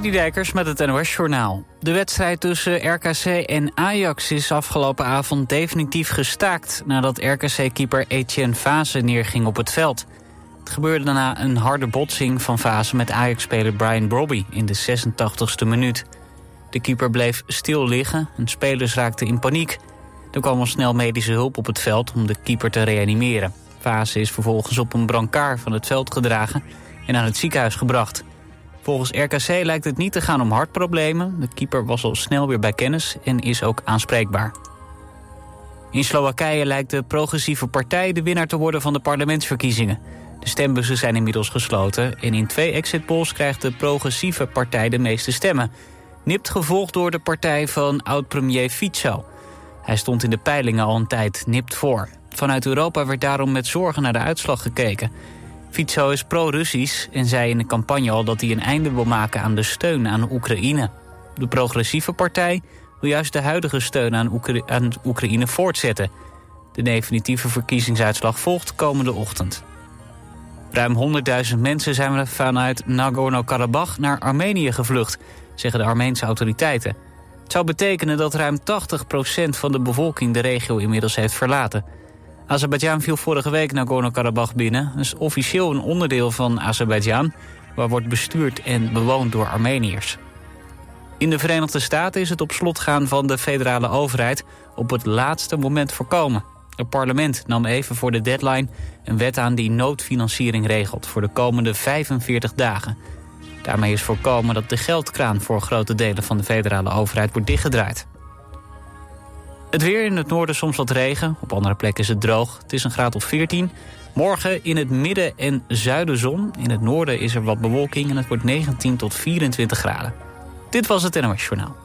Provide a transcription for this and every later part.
Dijkers met het NOS-journaal. De wedstrijd tussen RKC en Ajax is afgelopen avond definitief gestaakt... nadat RKC-keeper Etienne Fase neerging op het veld. Het gebeurde daarna een harde botsing van Fase met Ajax-speler Brian Brobby in de 86e minuut. De keeper bleef stil liggen en spelers raakten in paniek. Er kwam al snel medische hulp op het veld om de keeper te reanimeren. Fase is vervolgens op een brancard van het veld gedragen en aan het ziekenhuis gebracht... Volgens RKC lijkt het niet te gaan om hartproblemen. De keeper was al snel weer bij kennis en is ook aanspreekbaar. In Slowakije lijkt de progressieve partij de winnaar te worden van de parlementsverkiezingen. De stembussen zijn inmiddels gesloten en in twee exit polls krijgt de progressieve partij de meeste stemmen. Nipt gevolgd door de partij van oud-premier Fico. Hij stond in de peilingen al een tijd nipt voor. Vanuit Europa werd daarom met zorgen naar de uitslag gekeken. Fico is pro-Russisch en zei in de campagne al dat hij een einde wil maken aan de steun aan Oekraïne. De progressieve partij wil juist de huidige steun aan, aan Oekraïne voortzetten. De definitieve verkiezingsuitslag volgt komende ochtend. Ruim 100.000 mensen zijn vanuit Nagorno-Karabakh naar Armenië gevlucht, zeggen de Armeense autoriteiten. Het zou betekenen dat ruim 80% van de bevolking de regio inmiddels heeft verlaten. Azerbeidzjan viel vorige week Nagorno-Karabakh binnen. Is officieel een onderdeel van Azerbeidzjan... waar wordt bestuurd en bewoond door Armeniërs. In de Verenigde Staten is het op slot gaan van de federale overheid... op het laatste moment voorkomen. Het parlement nam even voor de deadline een wet aan die noodfinanciering regelt... voor de komende 45 dagen. Daarmee is voorkomen dat de geldkraan voor grote delen van de federale overheid wordt dichtgedraaid. Het weer in het noorden soms wat regen. Op andere plekken is het droog. Het is een graad of 14. Morgen in het midden en zuiden zon. In het noorden is er wat bewolking en het wordt 19 tot 24 graden. Dit was het NOS Journaal.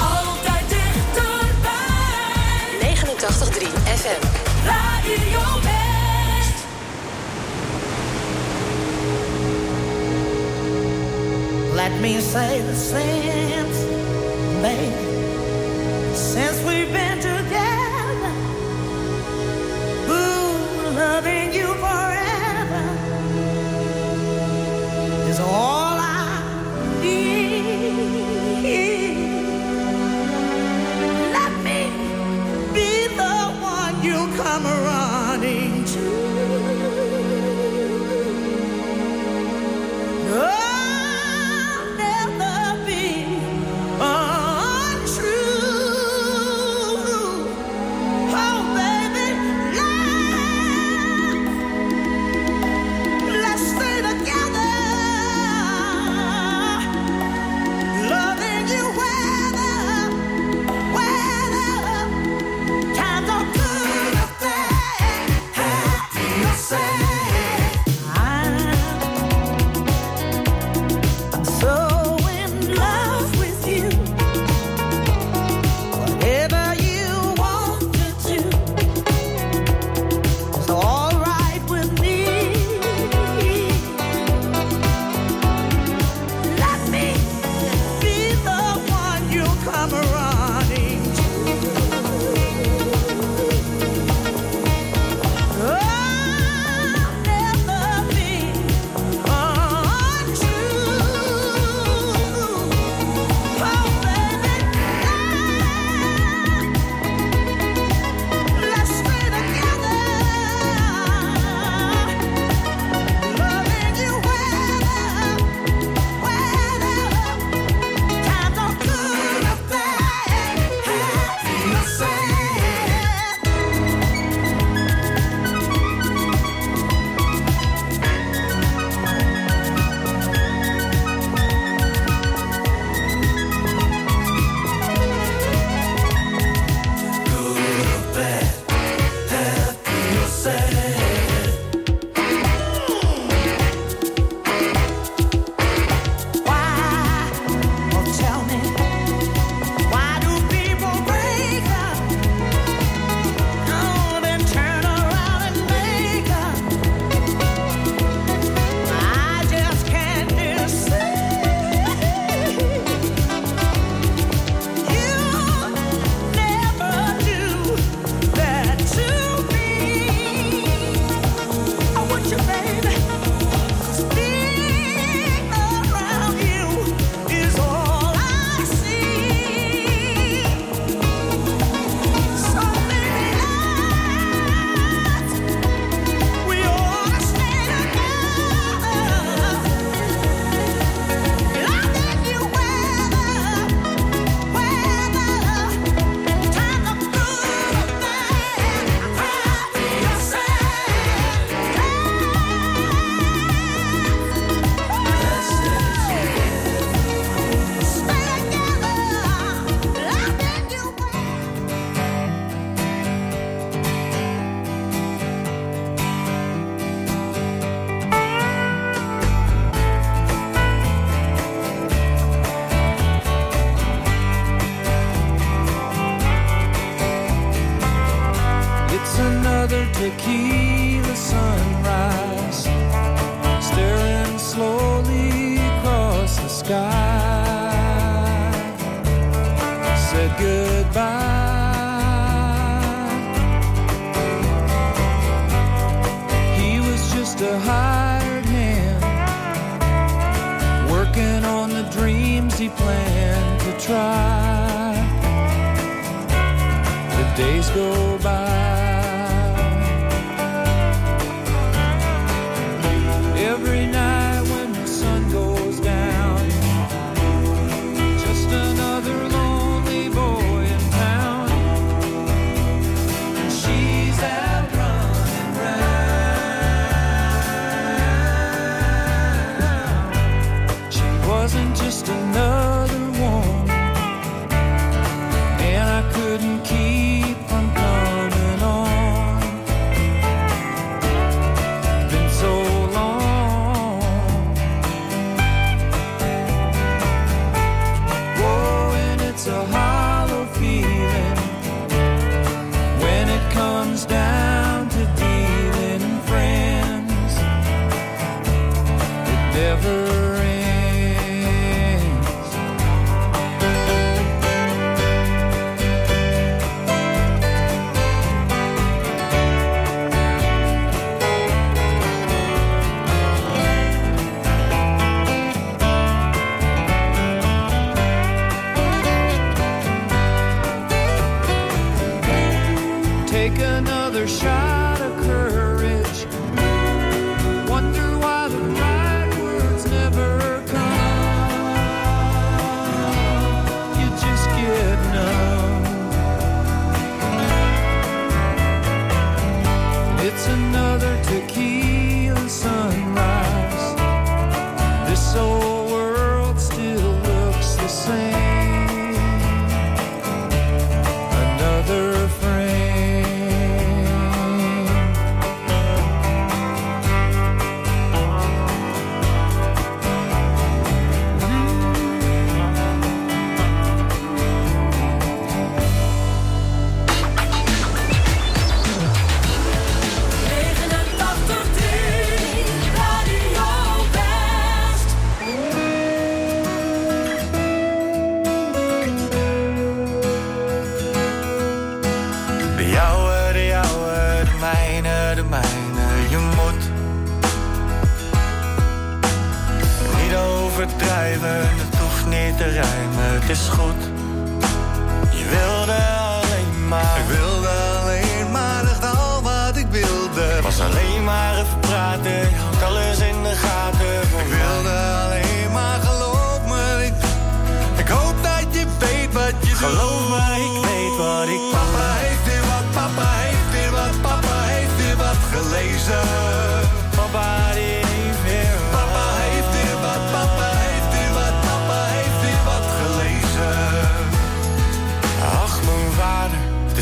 Altijd dichterbij. 89.3 FM. Radio. Let me say the same since we've been together. Ooh, loving you forever is all I need. Let me be the one you come running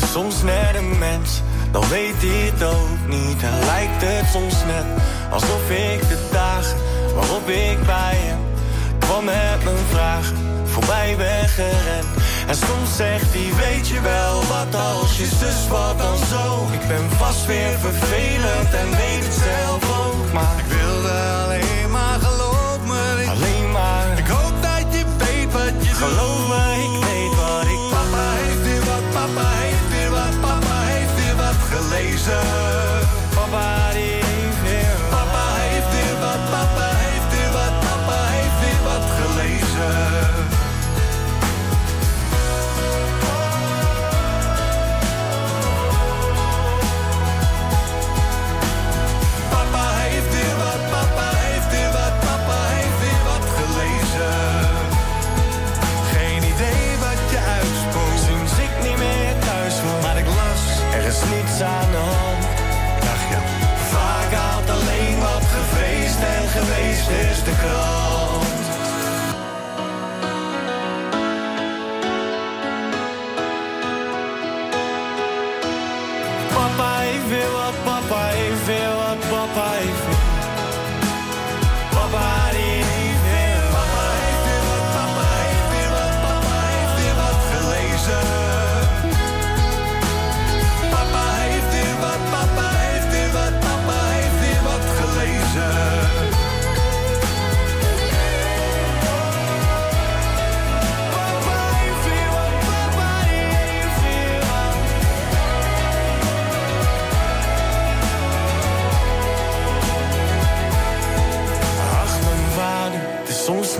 is soms net een mens, dan weet hij het ook niet. En lijkt het soms net alsof ik de dagen waarop ik bij hem kwam met mijn vragen voorbij weggerend. En soms zegt hij: Weet je wel wat als je zus wat dan zo? Ik ben vast weer vervelend en weet het zelf ook. Maar ik wilde alleen maar geloof me. Alleen maar. Ik hoop dat je weet wat je geloof me.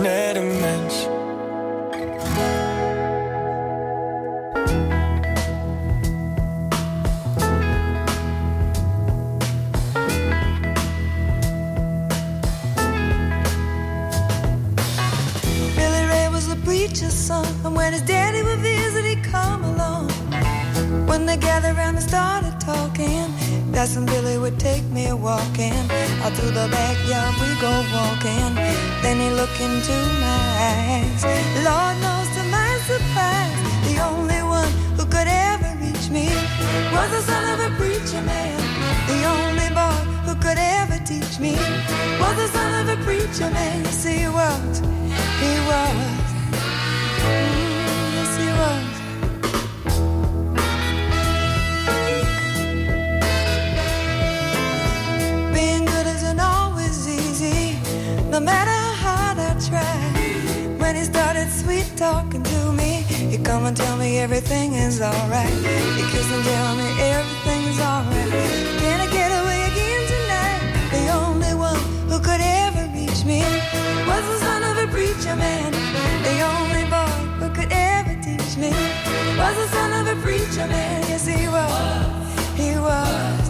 Net een mens. Billy Ray was the preacher's son, and when his daddy would visit, he'd come along. When they gathered around and started when Billy would take me walking. Out through the backyard we go walking. Then he looked into my eyes. Lord knows to my surprise, the only one who could ever reach me was the son of a preacher man. The only boy who could ever teach me was the son of a preacher man. Yes, he was. He was. Come and tell me everything is alright. He kiss and tell me everything's alright. Can I get away again tonight? The only one who could ever reach me was the son of a preacher man. The only boy who could ever teach me was the son of a preacher man. Yes, he was. He was.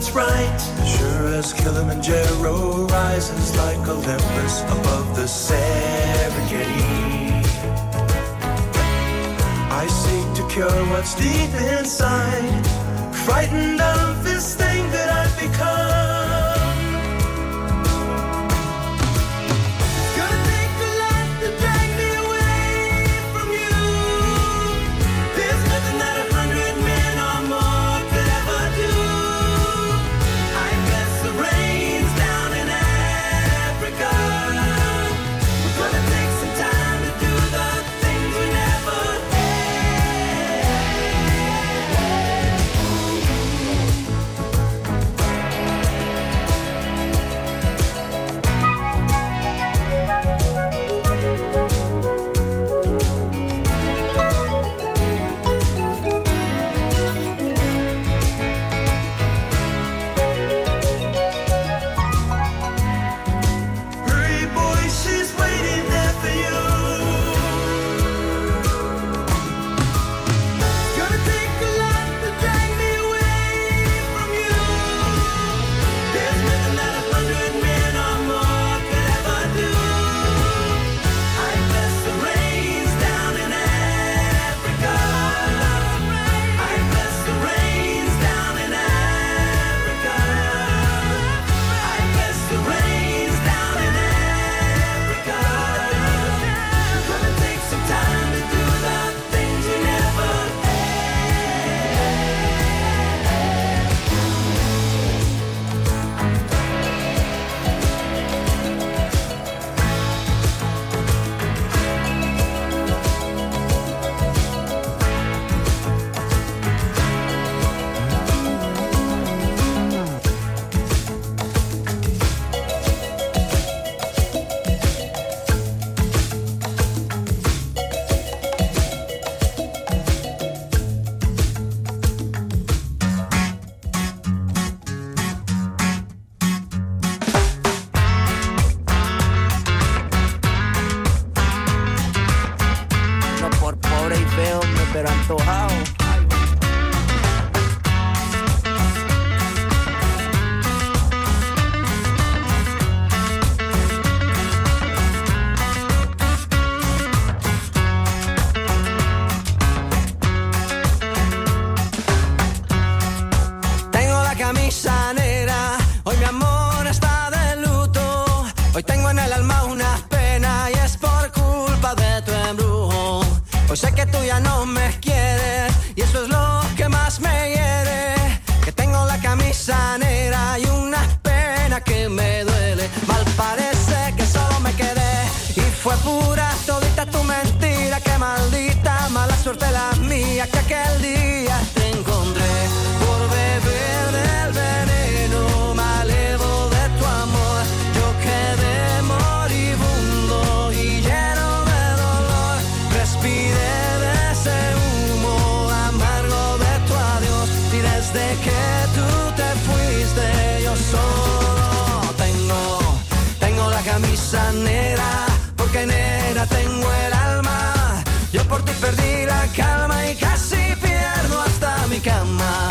it's right. Sure as Kilimanjaro rises like Olympus above the Serengeti. I seek to cure what's deep inside, frightened. todita tu mentira, qué maldita, mala suerte la mía, que aquel día te encontré. perdí la calma y casi pierdo hasta mi cama.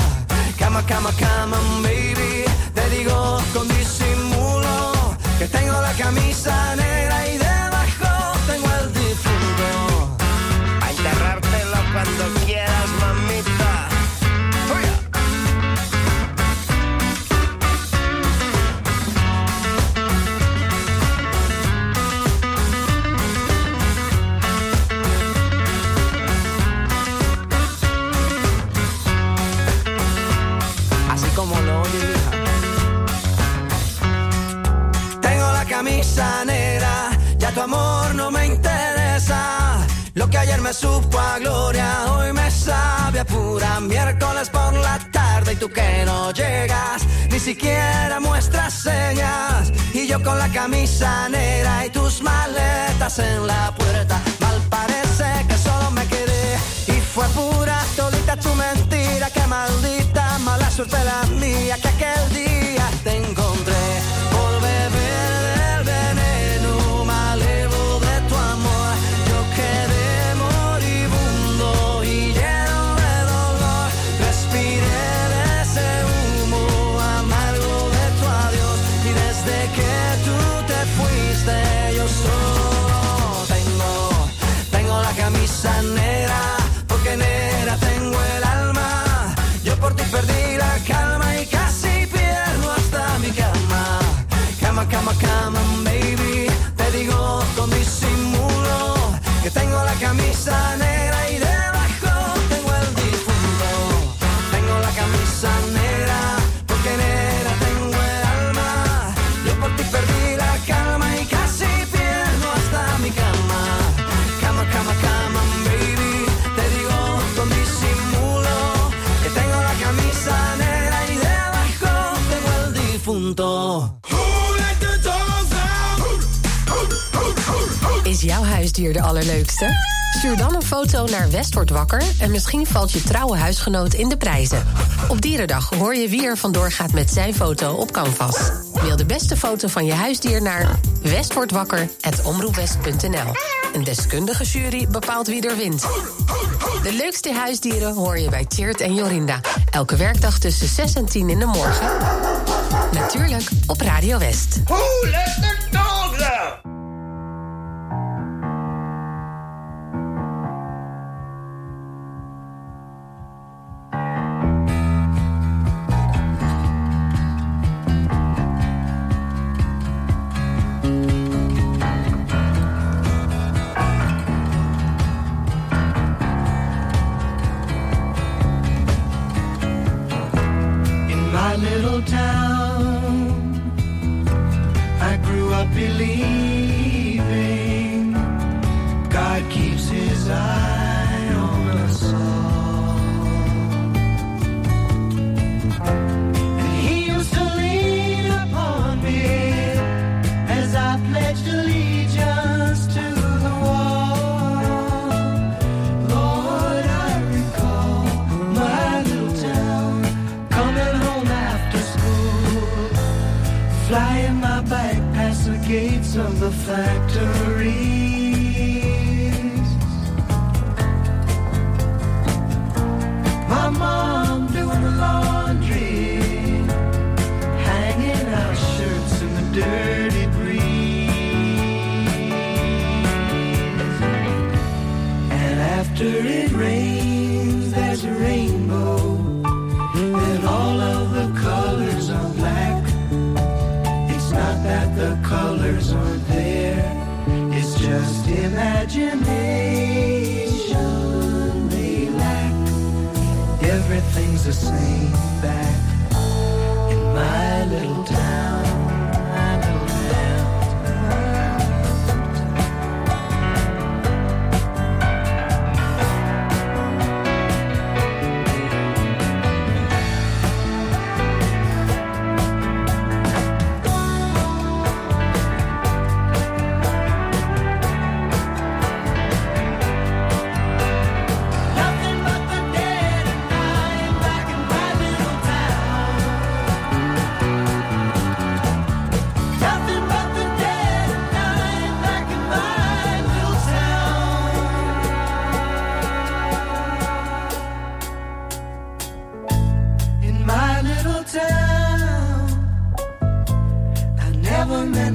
Cama, cama, cama, baby. Te digo con disimulo que tengo la camisa negra y me supo a gloria, hoy me sabe a pura miércoles por la tarde y tú que no llegas, ni siquiera muestras señas. Y yo con la camisa negra y tus maletas en la puerta, mal parece que solo me quedé y fue pura todita tu mentira, que maldita mala suerte la mía que aquel día te encontré Is jouw huisdier de allerleukste? Stuur dan een foto naar West wordt wakker en misschien valt je trouwe huisgenoot in de prijzen. Op Dierendag hoor je wie er vandoor gaat met zijn foto op Canvas. Mail de beste foto van je huisdier naar westwordwakker.omroepwest.nl. Een deskundige jury bepaalt wie er wint. De leukste huisdieren hoor je bij Tjeerd en Jorinda. Elke werkdag tussen 6 en 10 in de morgen. Natuurlijk op Radio West. Who let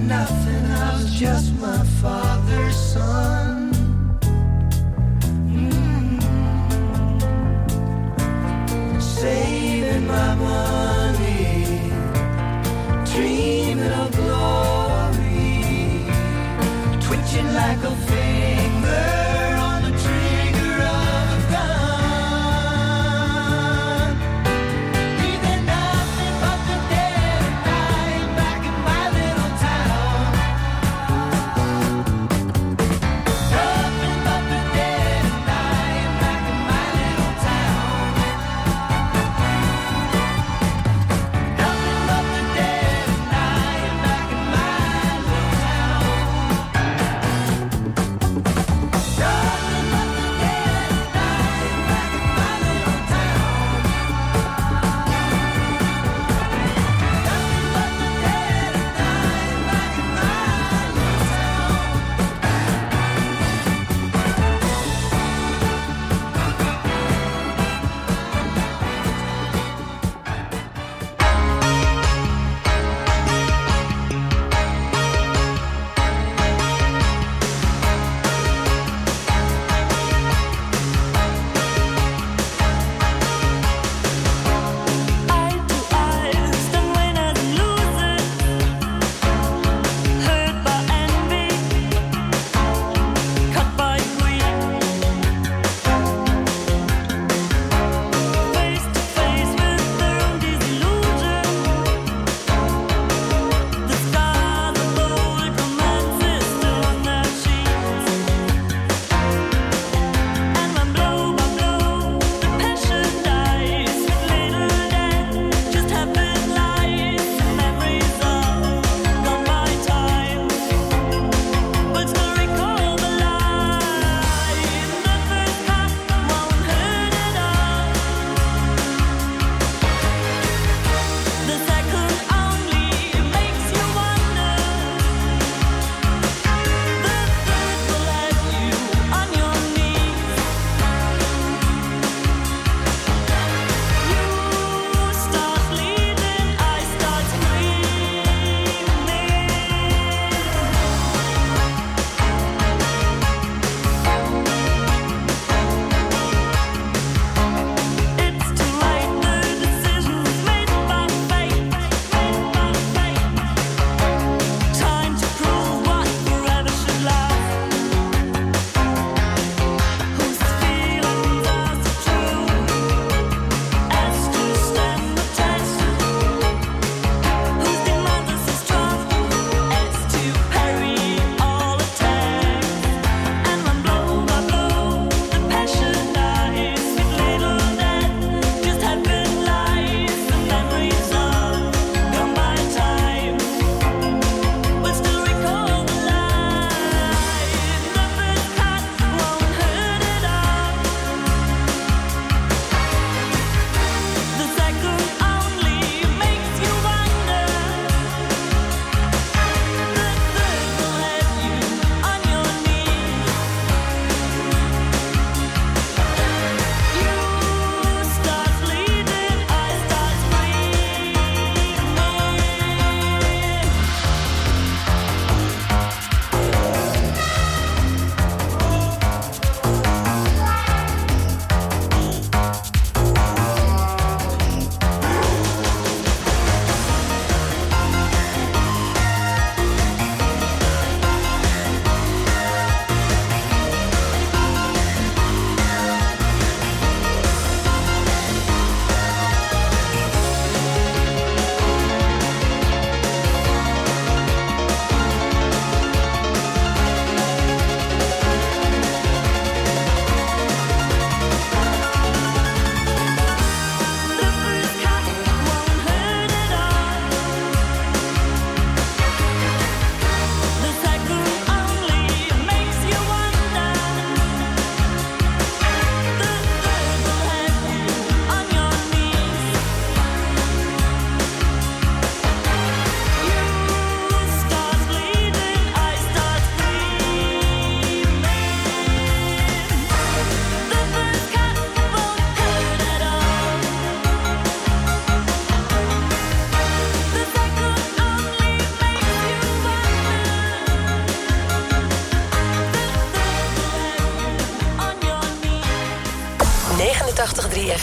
nothing, I was just my father's son.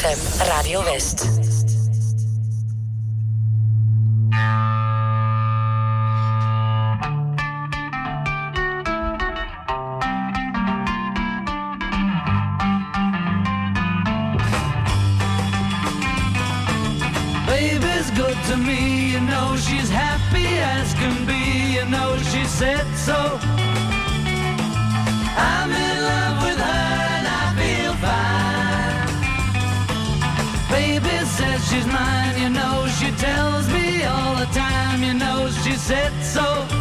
FM Radio West. Tells me all the time, you know she said so.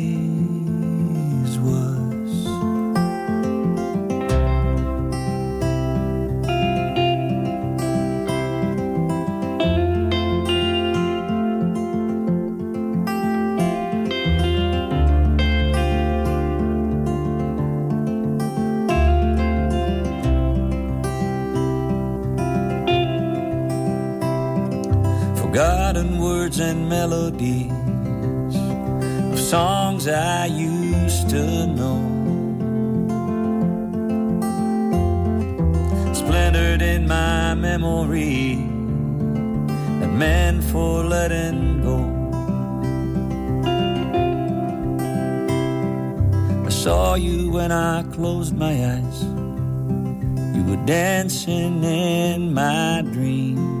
melodies of songs I used to know. Splintered in my memory, that meant for letting go. I saw you when I closed my eyes. You were dancing in my dream.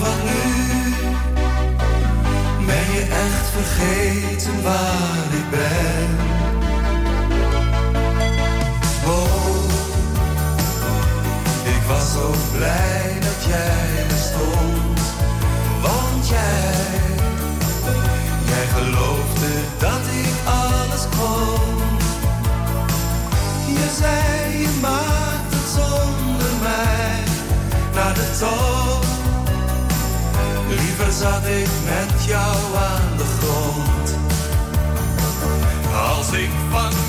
Maar nu? Ben je echt vergeten waar ik ben? Oh, ik was zo blij dat jij er stond. Want jij, jij geloofde dat ik alles kon. Je zei je maakt het zonder mij naar de toon zat ik met jou aan de grond. Als ik van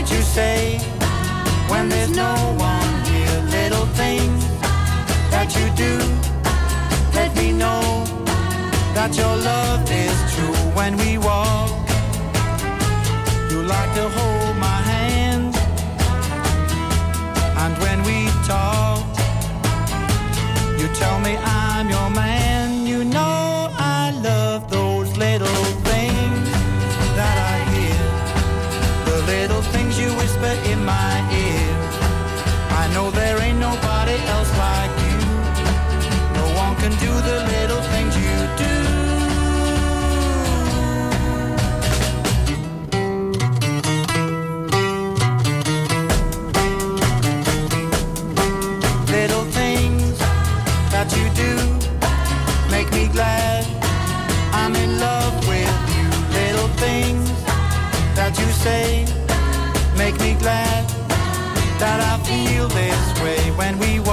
might you say when there's no one here? Little things that you do, let me know that your love is true when we walk. You like to hold my hand, and when we talk, you tell me I'm your man. when we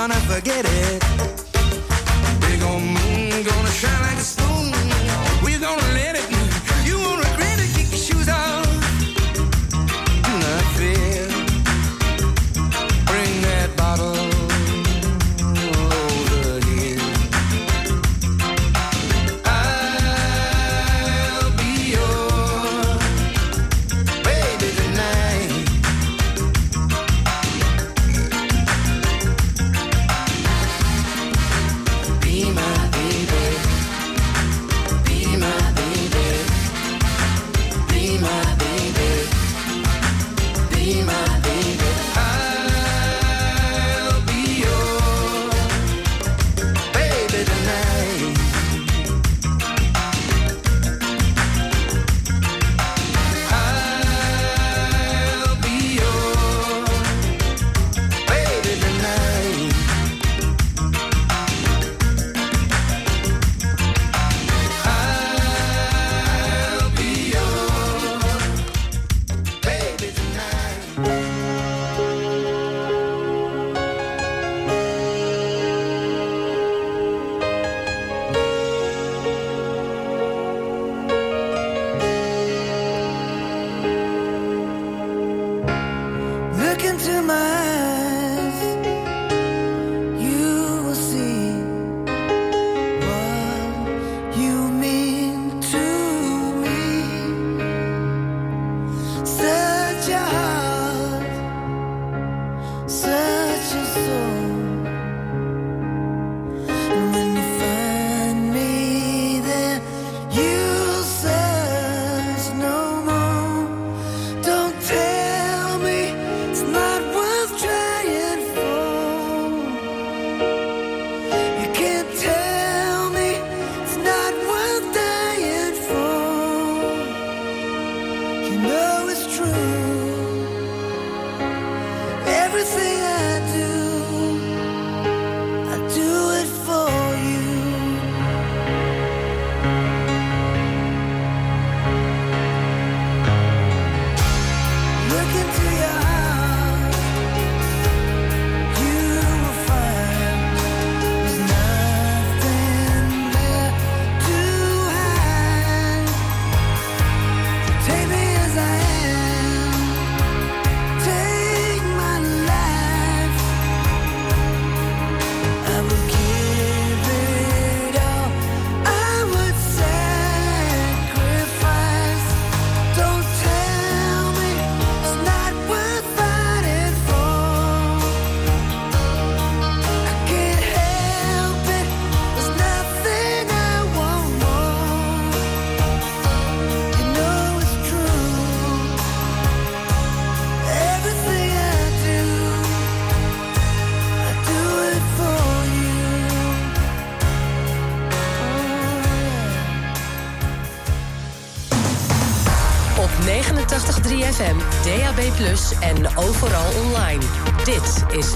gonna forget it. Big old moon gonna shine like en overal online. Dit is